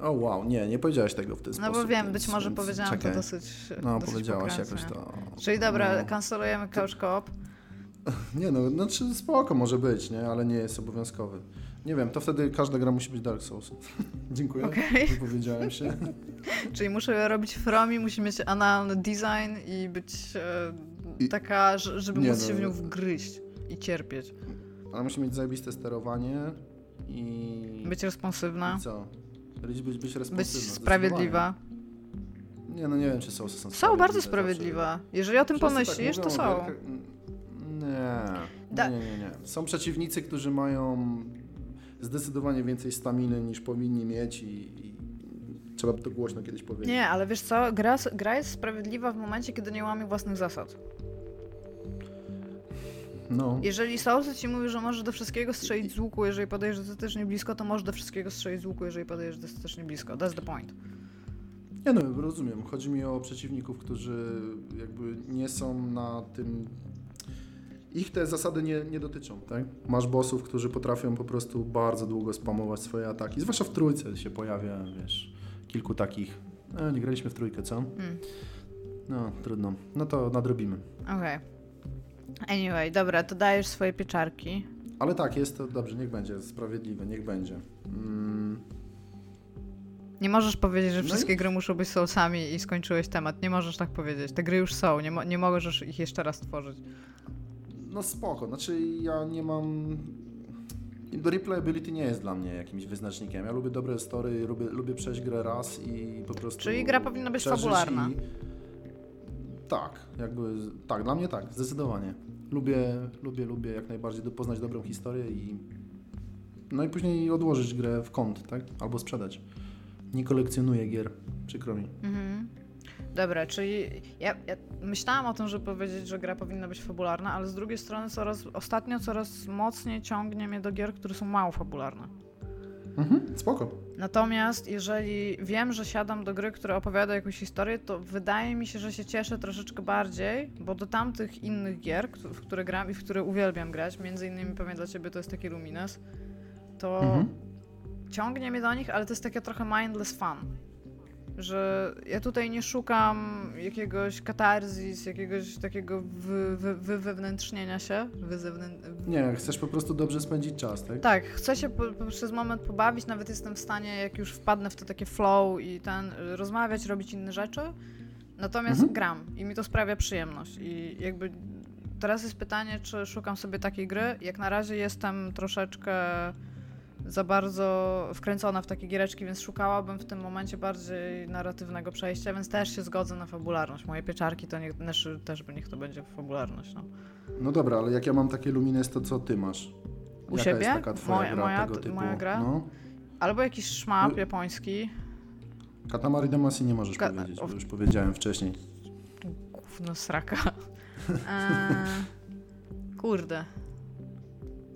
O wow, nie, nie powiedziałaś tego w ten No sposób. bo wiem, być może więc powiedziałam czekaj. to dosyć No, dosyć powiedziałaś pokrętnie. jakoś to. Czyli dobra, No. kancelujemy couch co-op. Nie no, znaczy spoko może być, nie? Ale nie jest obowiązkowy. Nie wiem, to wtedy każda gra musi być Dark Souls. Dziękuję, Okej. wypowiedziałem się. Czyli muszę robić Fromi, musi mieć analny design i być e, I- taka, że- żeby Nie móc no. się w nią wgryźć i cierpieć. Ale musi mieć zajebiste sterowanie i... Być responsywna, I co? Być, być, być responsywna. być zdecydowanie. sprawiedliwa. Nie no, nie wiem, czy są Są bardzo zawsze. sprawiedliwe. Jeżeli o tym Wszyscy pomyślisz, tak to mówią są. gierkach. Nie. Da- nie, nie, nie. Są przeciwnicy, którzy mają zdecydowanie więcej staminy niż powinni mieć i, i trzeba to głośno kiedyś powiedzieć. Nie, ale wiesz co, gra, gra jest sprawiedliwa w momencie, kiedy nie łamie własnych zasad. No. Jeżeli Soulsy ci mówi, że możesz do wszystkiego strzelić z łuku, jeżeli podejdziesz dostatecznie blisko, to możesz do wszystkiego strzelić z łuku, jeżeli podejdziesz dostatecznie blisko. That's the point. Ja no, rozumiem. Chodzi mi o przeciwników, którzy jakby nie są na tym. Ich te zasady nie, nie dotyczą, tak? Masz bossów, którzy potrafią po prostu bardzo długo spamować swoje ataki. Zwłaszcza w trójce się pojawia, wiesz, kilku takich. No, nie graliśmy w trójkę, co? Hmm. No, trudno. No to nadrobimy. Okej. Anyway, dobra, to dajesz swoje pieczarki. Ale tak, jest to dobrze, niech będzie sprawiedliwe, niech będzie. Mm, Nie możesz powiedzieć, że No i- wszystkie gry muszą być Soulsami i skończyłeś temat. Nie możesz tak powiedzieć. Te gry już są, nie, mo- nie możesz ich jeszcze raz tworzyć. no spoko, znaczy ja nie mam... Replayability nie jest dla mnie jakimś wyznacznikiem. Ja lubię dobre story, lubię, lubię przejść grę raz i po prostu... Czyli gra powinna być fabularna. I... Tak, jakby, tak, dla mnie tak, zdecydowanie. Lubię, lubię, lubię jak najbardziej poznać dobrą historię i no i później odłożyć grę w kąt, tak? Albo sprzedać. Nie kolekcjonuję gier, przykro mi. Mhm. Dobra, czyli ja, ja myślałam o tym, żeby powiedzieć, że gra powinna być fabularna, ale z drugiej strony coraz, ostatnio coraz mocniej ciągnie mnie do gier, które są mało fabularne. Mhm, spoko. Natomiast jeżeli wiem, że siadam do gry, która opowiada jakąś historię, to wydaje mi się, że się cieszę troszeczkę bardziej, bo do tamtych innych gier, w które gram i w które uwielbiam grać, między innymi pewnie dla ciebie to jest taki Lumines, to Mhm. ciągnie mnie do nich, ale to jest takie trochę mindless fun. Że ja tutaj nie szukam jakiegoś katarzis, jakiegoś takiego wy, wy, wy, wewnętrznienia się. Nie, chcesz po prostu dobrze spędzić czas, tak? Tak, chcę się po, po, przez moment pobawić, nawet jestem w stanie, jak już wpadnę w to takie flow i ten, rozmawiać, robić inne rzeczy, Natomiast Mhm. gram i mi to sprawia przyjemność. I jakby teraz jest pytanie, czy szukam sobie takiej gry. Jak na razie jestem troszeczkę za bardzo wkręcona w takie giereczki, więc szukałabym w tym momencie bardziej narratywnego przejścia, więc też się zgodzę na fabularność. Moje pieczarki to niech, też by niech to będzie fabularność. No. No dobra, ale jak ja mam takie Lumines, to co ty masz? U Jaka siebie? jest taka twoja Moja- gra moja- tego typu? moja gra? No. Albo jakiś szmap No. japoński. Katamari Damacy nie możesz Ka- powiedzieć, bo już powiedziałem wcześniej. Gówno sraka. Eee, kurde.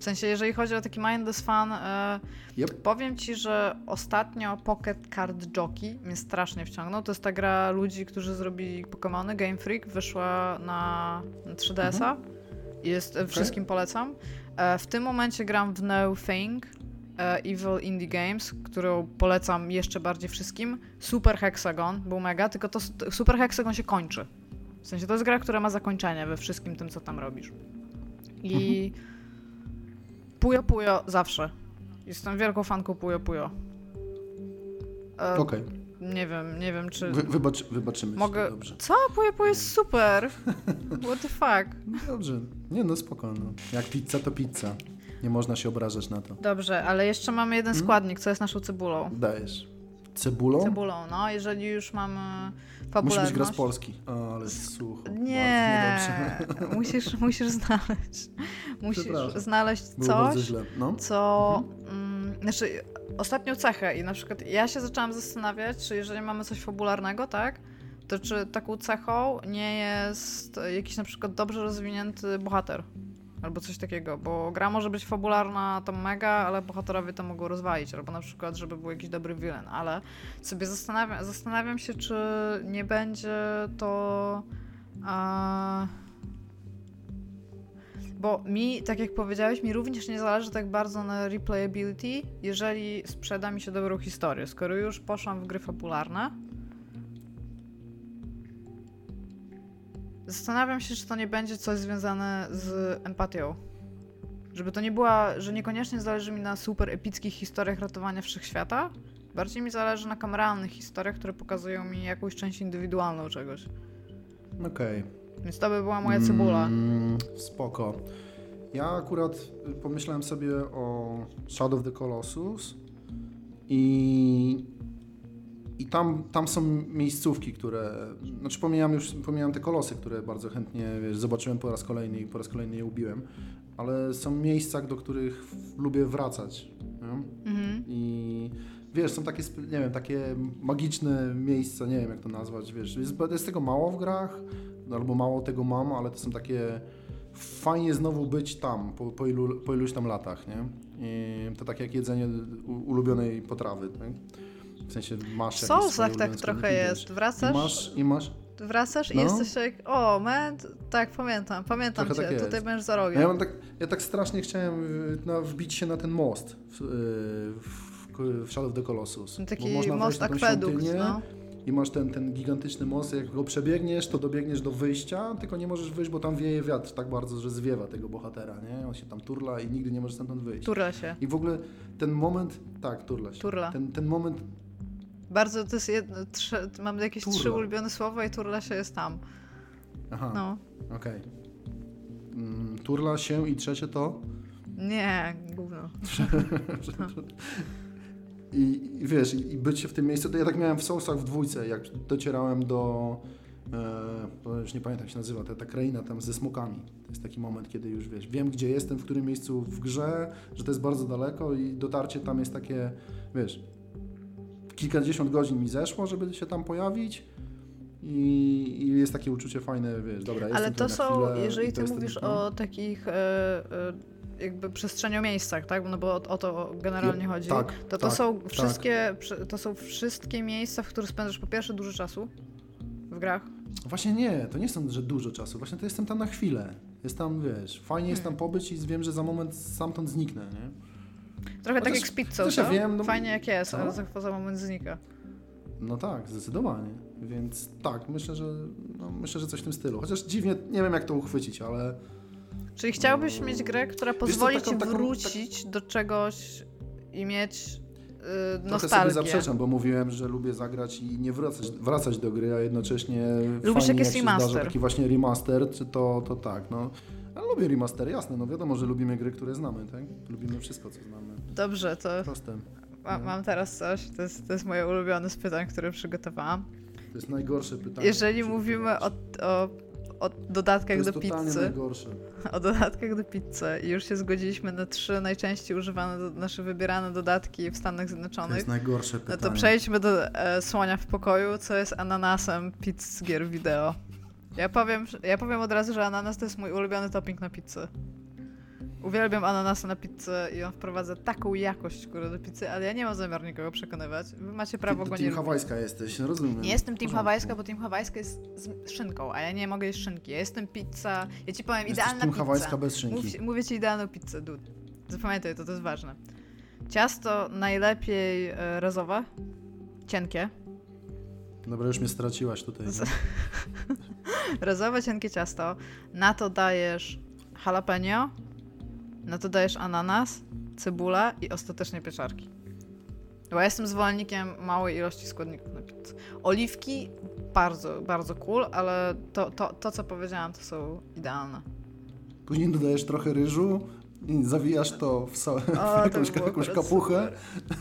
W sensie, jeżeli chodzi o taki mindless fun, e, Yep. powiem ci, że ostatnio Pocket Card Jockey mnie strasznie wciągnął. To jest ta gra ludzi, którzy zrobili Pokémony. Game Freak wyszła na na 3DS-a. Jest, e, wszystkim polecam. E, w tym momencie gram w No Thing. e, Evil Indie Games, którą polecam jeszcze bardziej wszystkim. Super Hexagon był mega, tylko to Super Hexagon się kończy. W sensie to jest gra, która ma zakończenie we wszystkim tym, co tam robisz. I Puyo Puyo zawsze. Jestem wielką fanką Puyo Puyo. E, Okej, Nie wiem, nie wiem czy... Wy, wybacz, wybaczymy Mogę- się, dobrze. Co? Puyo Puyo jest super! What the fuck? Dobrze, nie no spoko, no. Jak pizza to pizza. Nie można się obrażać na to. Dobrze, ale jeszcze mamy jeden Hmm? składnik, co jest naszą cebulą. Dajesz. Cebulą? Cebulą, no, jeżeli już mamy Musi fabularność. być gra z Polski. Ale sucho. Nie, musisz, musisz znaleźć. Musisz znaleźć coś, źle. No. co. Mm, znaczy, ostatnią cechę i na przykład ja się zaczęłam zastanawiać, czy jeżeli mamy coś fabularnego, tak? To czy taką cechą nie jest jakiś na przykład dobrze rozwinięty bohater? Albo coś takiego, bo gra może być fabularna, to mega, ale bohaterowie to mogą rozwalić. Albo na przykład, żeby był jakiś dobry villain, ale sobie zastanawiam, zastanawiam się, czy nie będzie to. A... Bo mi, tak jak powiedziałeś, mi również nie zależy tak bardzo na replayability, jeżeli sprzeda mi się dobrą historię. Skoro już poszłam w gry fabularne, zastanawiam się, czy to nie będzie coś związane z empatią. Żeby to nie była, że niekoniecznie zależy mi na super epickich historiach ratowania wszechświata, bardziej mi zależy na kameralnych historiach, które pokazują mi jakąś część indywidualną czegoś. Okej. Więc to by była moja cebula. Mm, spoko. Ja akurat pomyślałem sobie o Shadow of the Colossus i, i tam, tam są miejscówki, które, znaczy pomijam już, pomijam te kolosy, które bardzo chętnie wiesz, zobaczyłem po raz kolejny i po raz kolejny je ubiłem, ale są miejsca, do których lubię wracać. Nie? Mhm. I wiesz, są takie, nie wiem, takie magiczne miejsca, nie wiem jak to nazwać, wiesz, jest, jest tego mało w grach, albo mało tego mam, ale to są takie, fajnie znowu być tam, po, po, ilu, po iluś tam latach, nie? I to tak jak jedzenie ulubionej potrawy, tak? W sensie masz W Soulsach tak trochę jest. wiesz. I Wracasz, masz, i masz, wracasz i No. jesteś jak, o man, tak pamiętam, pamiętam Trochę cię, tak tutaj będziesz za ja, rogiem. mam tak, ja tak strasznie chciałem y, na, wbić się na ten most w, y, w, w Shadow of the Colossus. Taki można most akwedukt, no. i masz ten, ten gigantyczny most, jak go przebiegniesz, to dobiegniesz do wyjścia, tylko nie możesz wyjść, bo tam wieje wiatr tak bardzo, że zwiewa tego bohatera, nie? On się tam turla i nigdy nie możesz stamtąd wyjść. Turla się, I w ogóle ten moment, tak, turla się. turla. Ten, ten moment, Bardzo, to jest jedno, trze, mam jakieś trzy Turla. ulubione słowa i turla się jest tam. aha, No. okej. Mm, turla się i trzecie to? Nie, gówno. I, I wiesz, i, być w tym miejscu, to ja tak miałem w Soulsach w dwójce, jak docierałem do, e, już nie pamiętam jak się nazywa, ta, ta kraina tam ze smokami. To jest taki moment, kiedy już wiesz, wiem gdzie jestem, w którym miejscu w grze, że to jest bardzo daleko i dotarcie tam jest takie, wiesz, kilkadziesiąt godzin mi zeszło, żeby się tam pojawić. I, I jest takie uczucie fajne, wiesz, dobra, Ale to są, chwilę jeżeli ty mówisz ten- o takich e, e, jakby przestrzeniomiejscach, tak? No bo o, o to generalnie chodzi. tak, to to tak, są tak. wszystkie, przy- to są wszystkie miejsca, w których spędzasz po pierwsze dużo czasu w grach. Właśnie nie, to nie są, że dużo czasu, właśnie to jestem tam na chwilę. Jest tam, wiesz, fajnie jest tam pobyć i wiem, że za moment stamtąd zniknę, nie? Trochę tak jak z pizzą, ja co? wiem, no- Fajnie jak jest, ale za, za moment znika. No tak, zdecydowanie. Więc tak, myślę, że no, myślę, że coś w tym stylu. Chociaż dziwnie, nie wiem jak to uchwycić, ale Czyli chciałbyś mieć grę, która pozwoli taką- ci taką- wrócić do czegoś i mieć Trochę nostalgię. sobie zaprzeczam, bo mówiłem, że lubię zagrać i nie wracać, wracać do gry, a jednocześnie Lubisz, fajnie, jak jest zdarza remaster. taki właśnie remaster, czy to, to tak, no. Ale lubię remaster, jasne, no wiadomo, że lubimy gry, które znamy, tak? Lubimy wszystko, co znamy. Dobrze, to Proste. ma, mam teraz coś. To jest, to jest moje ulubione z pytań, które przygotowałam. To jest najgorsze pytanie. Jeżeli mówimy o, o, o To dodatkach jest do pizzy, najgorsze. o dodatkach do pizzy i już się zgodziliśmy na trzy najczęściej używane, do, nasze wybierane dodatki w Stanach To Zjednoczonych, jest najgorsze no pytanie. to przejdźmy do e, słonia w pokoju, co jest ananasem pizz z gier wideo. Ja powiem, ja powiem od razu, że ananas to jest mój ulubiony topping na pizzę. Uwielbiam ananasa na pizzę i on wprowadza taką jakość kurde, do pizzy, ale ja nie mam zamiaru nikogo przekonywać. Wy macie prawo Ty, go nie team hawajska jesteś, no rozumiem. Nie jestem team hawajska, bo team hawajska jest z szynką, a ja nie mogę jeść szynki. Ja jestem pizza, ja ci powiem, Jesteś idealna team pizza. hawajska bez szynki. Mów, mówię ci idealną pizzę, dude. Zapamiętaj to, to jest ważne. Ciasto najlepiej e, razowe, cienkie. Dobra, już mnie straciłaś tutaj. Z- Razowe, cienkie ciasto. Na to dajesz jalapeno, na to dajesz ananas, cebula i ostatecznie pieczarki. Bo ja jestem zwolennikiem małej ilości składników na pizzę. Oliwki bardzo, bardzo cool, ale to, to, to co powiedziałam, to są idealne. Później dodajesz trochę ryżu i zawijasz to w, so, w to jakąś, było jakąś kapuchę.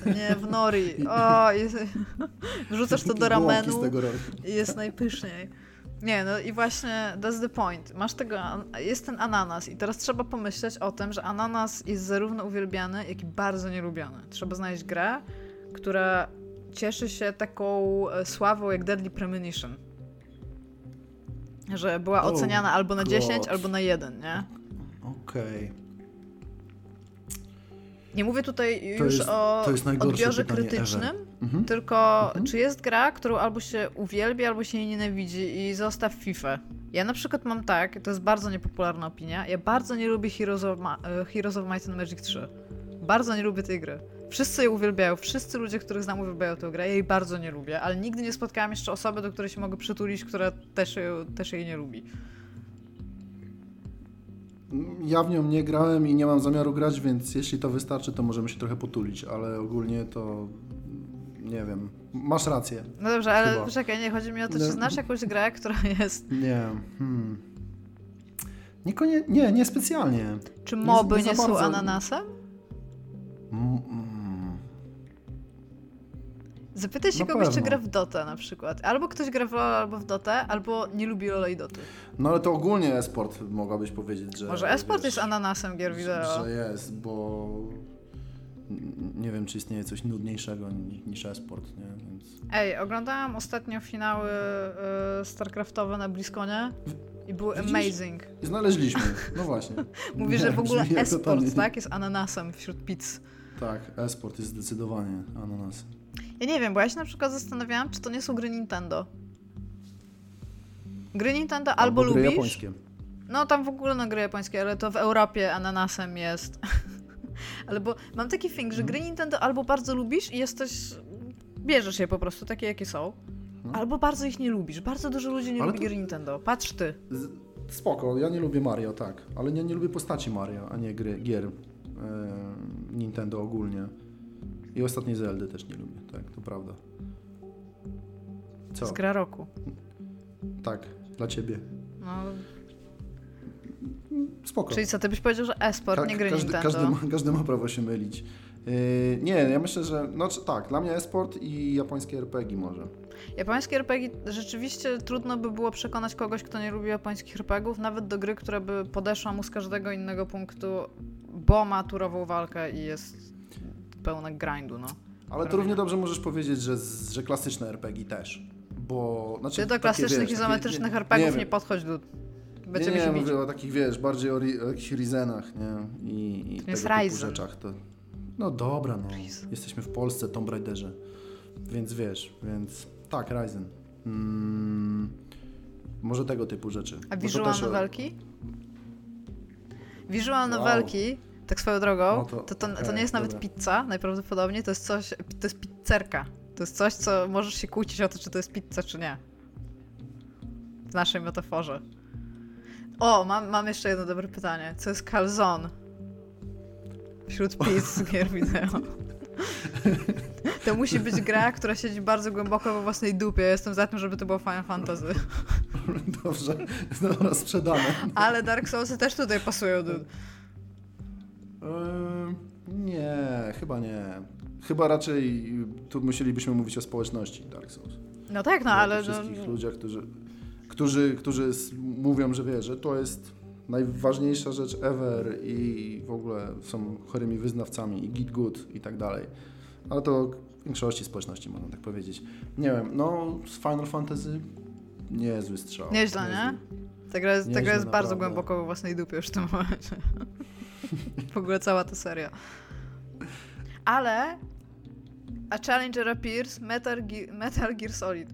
Nie, w nori. O, jest, wrzucasz to do ramenu i jest najpyszniej. Nie, no i właśnie that's the point. Masz tego, jest ten ananas i teraz trzeba pomyśleć o tym, że ananas jest zarówno uwielbiany, jak i bardzo nielubiany. Trzeba znaleźć grę, która cieszy się taką e, sławą jak Deadly Premonition. Że była Oh oceniana albo na God. 10, albo na 1, nie? Okej. Nie mówię tutaj już jest- o odbiorze krytycznym, Mhm. tylko Mhm. czy jest gra, którą albo się uwielbia, albo się jej nienawidzi i zostaw FIFA. Ja na przykład mam tak, to jest bardzo niepopularna opinia, ja bardzo nie lubię Heroes of, Ma- e, Heroes of Might and Magic 3. Bardzo nie lubię tej gry. Wszyscy jej uwielbiają, wszyscy ludzie, których znam uwielbiają tę grę, ja jej bardzo nie lubię, ale nigdy nie spotkałam jeszcze osoby, do której się mogę przytulić, która też, ją- też jej nie lubi. Ja w nią nie grałem i nie mam zamiaru grać, więc jeśli to wystarczy, to możemy się trochę potulić, ale ogólnie to nie wiem. Masz rację. No dobrze, ale Chyba. czekaj, nie, chodzi mi o to, czy No. znasz jakąś grę, która jest... Nie. Hmm. Niekonie, nie, nie specjalnie. Czy Nie- moby nie nie, za są bardzo. ananasem? Mm, mm. Zapytaj się Na kogoś, czy pewno. gra w Dotę na przykład. Albo ktoś gra w LoL albo w Dotę, albo nie lubi LoL i Doty. No ale to ogólnie e-sport mogłabyś powiedzieć, że. Może esport wiesz, jest ananasem gier wideo. Że jest, bo nie wiem, czy istnieje coś nudniejszego ni- niż e-sport, nie? Więc... Ej, oglądałam ostatnio finały y, StarCraftowe na Bliskonie i były Widzisz? amazing. I znaleźliśmy, no właśnie. Mówię, Nie, że w ogóle esport, tak, jest ananasem wśród pizz. Tak, e-sport jest zdecydowanie ananas. Ja nie wiem, bo ja się na przykład zastanawiałam, czy to nie są gry Nintendo. Gry Nintendo albo, gry lubisz, japońskie. No tam w ogóle na gry japońskie, ale to w Europie ananasem jest. ale bo mam taki thing, że Mhm. gry Nintendo albo bardzo lubisz i jesteś... Bierzesz je po prostu takie, jakie są. Mhm. Albo bardzo ich nie lubisz. Bardzo dużo ludzi nie Ale lubi to- gier Nintendo. Patrz ty. Z- Spoko, ja nie lubię Mario, tak, ale nie, nie lubię postaci Mario, a nie gry, gier e, Nintendo ogólnie. I ostatniej Zeldy też nie lubię, tak, to prawda. Co? jest gra roku. Tak, dla ciebie. No, Spoko. czyli co, ty byś powiedział, że e-sport, Ka- nie gry każdy, Nintendo. każdy, ma, każdy ma prawo się mylić. Yy, nie, ja myślę, że no tak, dla mnie e-sport i japońskie RPG może. Japońskie RPG rzeczywiście trudno by było przekonać kogoś, kto nie lubi japońskich RPGów, nawet do gry, która by podeszła mu z każdego innego punktu, bo ma turową walkę i jest pełna grindu, no. Ale to równie dobrze możesz powiedzieć, że, że klasyczne RPG też. Bo, znaczy, Czy do takie, klasycznych wiesz, izometrycznych takie- RPGów nie, wiem. podchodź do... Nie, Będziemy nie, się bić. mówię o takich, wiesz, bardziej o, ri, o jakichś Rizenach, nie? I, i tego typu Ryzen. rzeczach. To, no dobra, no. Ryzen. Jesteśmy w Polsce, Tomb Raiderze. Więc wiesz, więc tak, Ryzen. Mm, może tego typu rzeczy. A to visual też novelki? Visual Wow. novelki, tak swoją drogą, No to- to, to, to, okej, nie jest nawet dobra. pizza, najprawdopodobniej to jest coś, to jest pizzerka. To jest coś, co możesz się kłócić o to, czy to jest pizza, czy nie. W naszej metaforze. O, mam, mam jeszcze jedno dobre pytanie. Co jest calzone? Wśród pizz gier wideo. To musi być gra, która siedzi bardzo głęboko we własnej dupie. Jestem za tym, żeby to było Final Fantasy. Dobrze, dobra, sprzedane. Ale Dark Soulsy też tutaj pasują. Do... Eee, nie, chyba nie. Chyba raczej tu musielibyśmy mówić o społeczności Dark Souls. No tak, no o ale... tych No, wszystkich ludziach, którzy, którzy, którzy mówią, że wie, że to jest najważniejsza rzecz ever i w ogóle są chorymi wyznawcami i git good i tak dalej. Ale to w większości społeczności można tak powiedzieć. Nie wiem, no z Final Fantasy niezły strzał. Nieźle, nie? Ta gra jest, ta gra jest bardzo głęboko we własnej dupie już w tym momencie. w ogóle cała ta seria. Ale... A Challenger appears Metal Metal Gear Solid.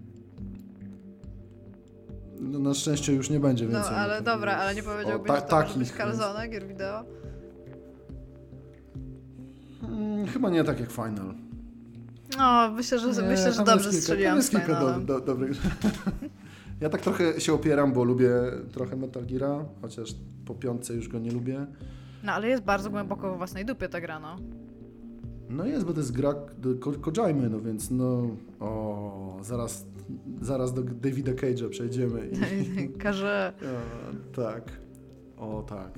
No, na szczęście już nie będzie No więcej. ale Metal dobra, ale nie powiedziałbyś, O, że ta- to może być Calzone, gier wideo? Mm, Chyba nie tak jak Final. No, myślę, że, Nie, myślę, że dobrze kilka, strzeliłam z kilka do, do, dobrych Ja tak trochę się opieram, bo lubię trochę Metal Geara, chociaż po piątce już go nie lubię. No, ale jest bardzo głęboko we własnej dupie ta gra, no. No jest, bo to jest gra Ko- Kojimy, no więc no... O, zaraz, zaraz do Davida Cage'a przejdziemy. I, Każe... tak. O, tak.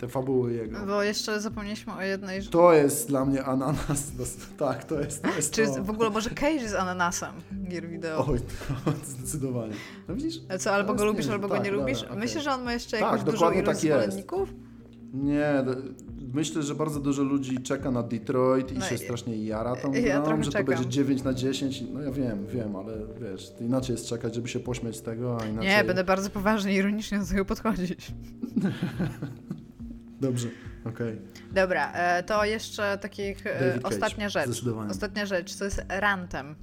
Te fabuły jego. Bo jeszcze zapomnieliśmy o jednej... To jest dla mnie ananas. Tak, to jest, to jest Czy to. w ogóle może Cage jest ananasem gier wideo? Oj, to, zdecydowanie. No widzisz? Co, albo go nieźle. albo go Tak, nie dobra, lubisz? okej. Myślisz, że on ma jeszcze Tak, jakąś dużą ilość tak jest. Nie, myślę, że bardzo dużo ludzi czeka na Detroit i No się i- strasznie jara tą ja grą, że czekam. to będzie 9 na 10. No ja wiem, wiem, ale wiesz, inaczej jest czekać, żeby się pośmiać z tego, a inaczej... Nie, będę bardzo poważnie i ironicznie do tego podchodzić. Dobrze, okej. Dobra, e, to jeszcze takich e, David Cage, ostatnia rzecz. Zdecydowanie. Ostatnia rzecz, to jest rantem.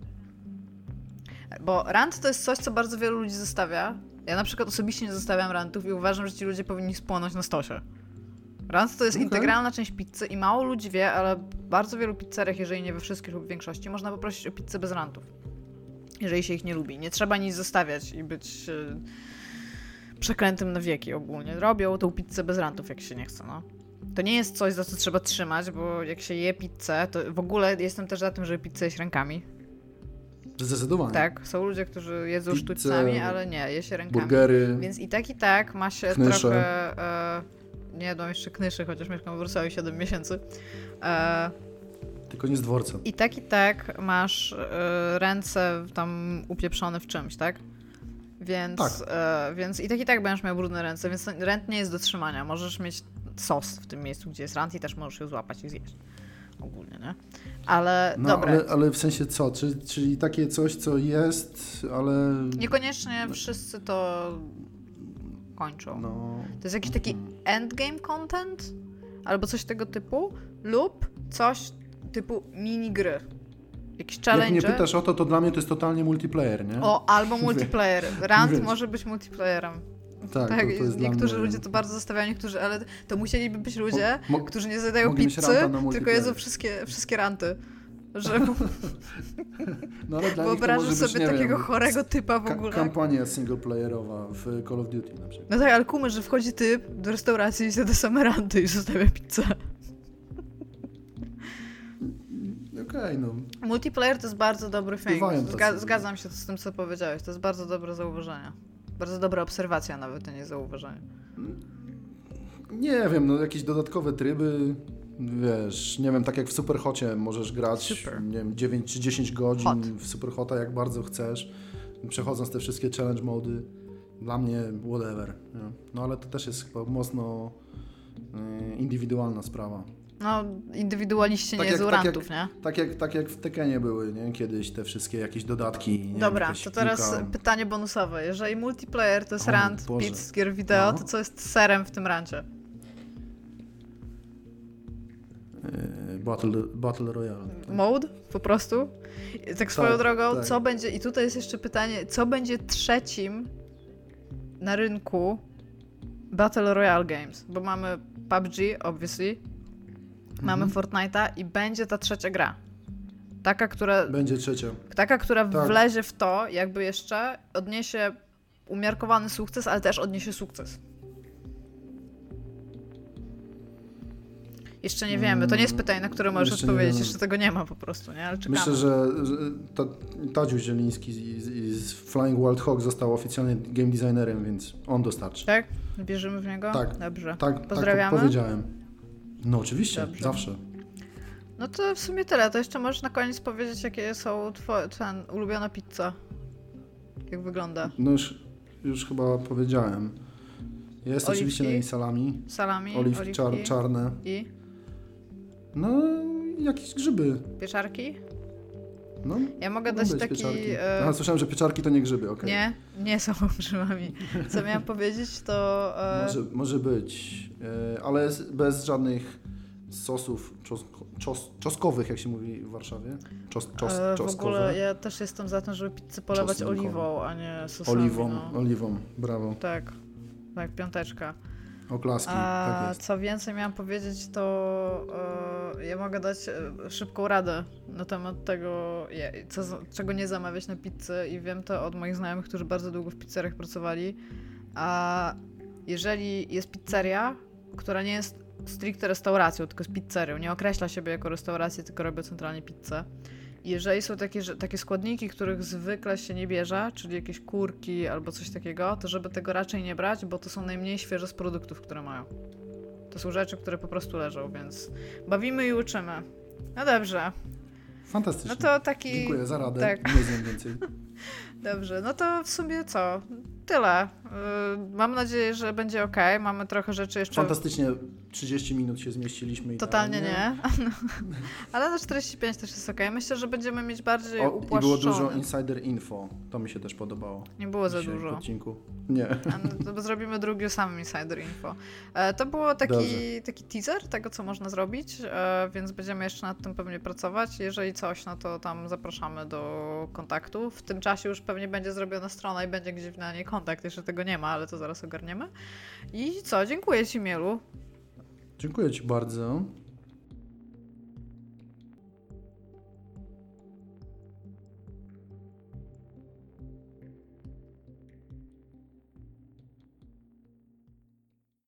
Bo rant to jest coś, co bardzo wielu ludzi zostawia. Ja na przykład osobiście nie zostawiam rantów i uważam, że ci ludzie powinni spłonąć na stosie. Rant to jest Okej. integralna część pizzy i mało ludzi wie, ale w bardzo wielu pizzeriach, jeżeli nie we wszystkich lub w większości, można poprosić o pizzę bez rantów. Jeżeli się ich nie lubi. Nie trzeba nic zostawiać i być e, przeklętym na wieki ogólnie. Robią tą pizzę bez rantów, jak się nie chce, no. To nie jest coś, za co trzeba trzymać, bo jak się je pizzę, to w ogóle jestem też za tym, żeby pizzę jeść rękami. Zdecydowanie. Tak, są ludzie, którzy jedzą Pizzę, sztućcami, ale nie, je się rękami. Burgery. Więc i tak, i tak ma się Knysze. trochę... E, nie jadłam jeszcze knyszy, chociaż mieszkam w Wrocławiu 7 miesięcy. E, Tylko nie z dworcem. I tak, i tak masz e, ręce tam upieprzone w czymś, tak? Więc, Tak. E, więc i tak, i tak będziesz miał brudne ręce, więc rent nie jest do trzymania. Możesz mieć sos w tym miejscu, gdzie jest rant i też możesz ją złapać i zjeść. Ogólnie, nie? Ale No, dobra, ale, ale w sensie co? Czy, czyli takie coś, co jest, ale... niekoniecznie wszyscy to kończą. No... To jest jakiś taki endgame content? Albo coś tego typu? Lub coś typu minigry. Jakiś Jak challenge. mnie pytasz o to, to dla mnie to jest totalnie multiplayer, nie? O, albo multiplayer. Rant może być multiplayerem. tak, Tak, niektórzy mnie... ludzie to bardzo zostawiają, niektórzy, ale to musieliby być ludzie, Mo- mo- którzy nie zadają pizzy, tylko jedzą wszystkie, wszystkie ranty. Że No, ale dla wyobrażasz być, sobie takiego wiem, chorego typa w ka- ogóle. kampania singleplayerowa w Call of Duty na przykład. No tak, ale kumy, że wchodzi typ do restauracji i zjada same ranty i zostawia pizzę. Okej, no. Multiplayer to jest bardzo dobry tacy Zga- zgadzam się z tym, co powiedziałeś. To jest bardzo dobre zauważenie. Bardzo dobra obserwacja nawet, a nie zauważenie. Nie wiem, no jakieś dodatkowe tryby, wiesz, nie wiem, tak jak w Superhocie możesz grać, Super. nie wiem, 9 czy 10 godzin Hot. w Superhota jak bardzo chcesz, przechodząc te wszystkie challenge mody. Dla mnie whatever. Nie? No ale to też jest chyba mocno y, indywidualna sprawa. No, indywidualiści Tak nie jak- jedzą tak rantów, nie? Tak jak, tak jak w Tekenie były, nie? Kiedyś te wszystkie jakieś dodatki. Nie Dobra, jakaś to teraz piłka. pytanie bonusowe. Jeżeli multiplayer to jest O rant Boże. pizz z gier wideo, No. to co jest serem w tym rancie? Battle, Battle Royale. Mode? Po prostu? I tak swoją Tak, drogą, tak. co będzie, i tutaj jest jeszcze pytanie, co będzie trzecim na rynku Battle Royale Games? Bo mamy PUBG, obviously, mamy Mhm. Fortnite'a i będzie ta trzecia gra. Taka, która, Będzie trzecia. taka, która Tak. wlezie w to, jakby jeszcze odniesie umiarkowany sukces, ale też odniesie sukces. Jeszcze nie wiemy. To nie jest pytanie, na które możesz Jeszcze odpowiedzieć. Jeszcze tego nie ma po prostu, nie? Ale czekamy. Myślę, że, że ta, Tadziu Zieliński z, z, Flying Wild Hog został oficjalnie game designerem, więc on dostarczy. Tak? Wierzymy w niego? Tak. Dobrze. Tak, Pozdrawiamy? tak powiedziałem. No oczywiście, Dobrze. zawsze. No to w sumie tyle. To jeszcze możesz na koniec powiedzieć, jakie są twoje ten, ulubiona pizza. Jak wygląda? No już, już chyba powiedziałem. Jest Oliwki? oczywiście na niej salami, Salami, oliwki oliwki czar, czarne, i no jakieś grzyby. pieczarki? No, Ja mogę dać taki... pieczarki. e, Aha, słyszałem, że pieczarki to nie grzyby, okej. Nie, nie są grzybami. Co miałam powiedzieć, to... E, Może, może być, e, ale bez żadnych sosów czosko, czos, czoskowych, jak się mówi w Warszawie. Czos, czos, e, w czoskowe. ogóle ja też jestem za tym, żeby pizzę polewać oliwą, a nie sosami. Oliwą, No. oliwą, brawo. Tak, tak, piąteczka. Oklaski, tak A jest. co więcej miałam powiedzieć, to e, ja mogę dać e, szybką radę na temat tego, co, czego nie zamawiać na pizzę i wiem to od moich znajomych, którzy bardzo długo w pizzeriach pracowali. A jeżeli jest pizzeria, która nie jest stricte restauracją, tylko jest pizzerią, nie określa siebie jako restaurację, tylko robi centralnie pizzę. Jeżeli są takie, takie składniki, których zwykle się nie bierze, czyli jakieś kurki albo coś takiego, to żeby tego raczej nie brać, bo to są najmniej świeże z produktów, które mają. To są rzeczy, które po prostu leżą, więc bawimy i uczymy. No dobrze, Fantastycznie. no to taki... Dziękuję za radę, tak. nie zjem więcej. Dobrze, no to w sumie co? Tyle. Yy, mam nadzieję, że będzie ok. Mamy trochę rzeczy jeszcze... Fantastycznie 30 minut się zmieściliśmy. Totalnie idealnie. nie. Ale na 45 też jest ok. Myślę, że będziemy mieć bardziej O, I było dużo insider info. To mi się też podobało. Nie było za dzisiaj w dużo. odcinku. Nie. No zrobimy drugi o samym Insider Info. E, to było taki, Dobrze. taki teaser tego, co można zrobić, e, więc będziemy jeszcze nad tym pewnie pracować. Jeżeli coś, no to tam zapraszamy do kontaktu. W tym czasie już pewnie będzie zrobiona strona i będzie gdzieś na niej kontakt. Jeszcze tego nie ma, ale to zaraz ogarniemy. I co? Dziękuję Ci, Mielu. Dziękuję Ci bardzo.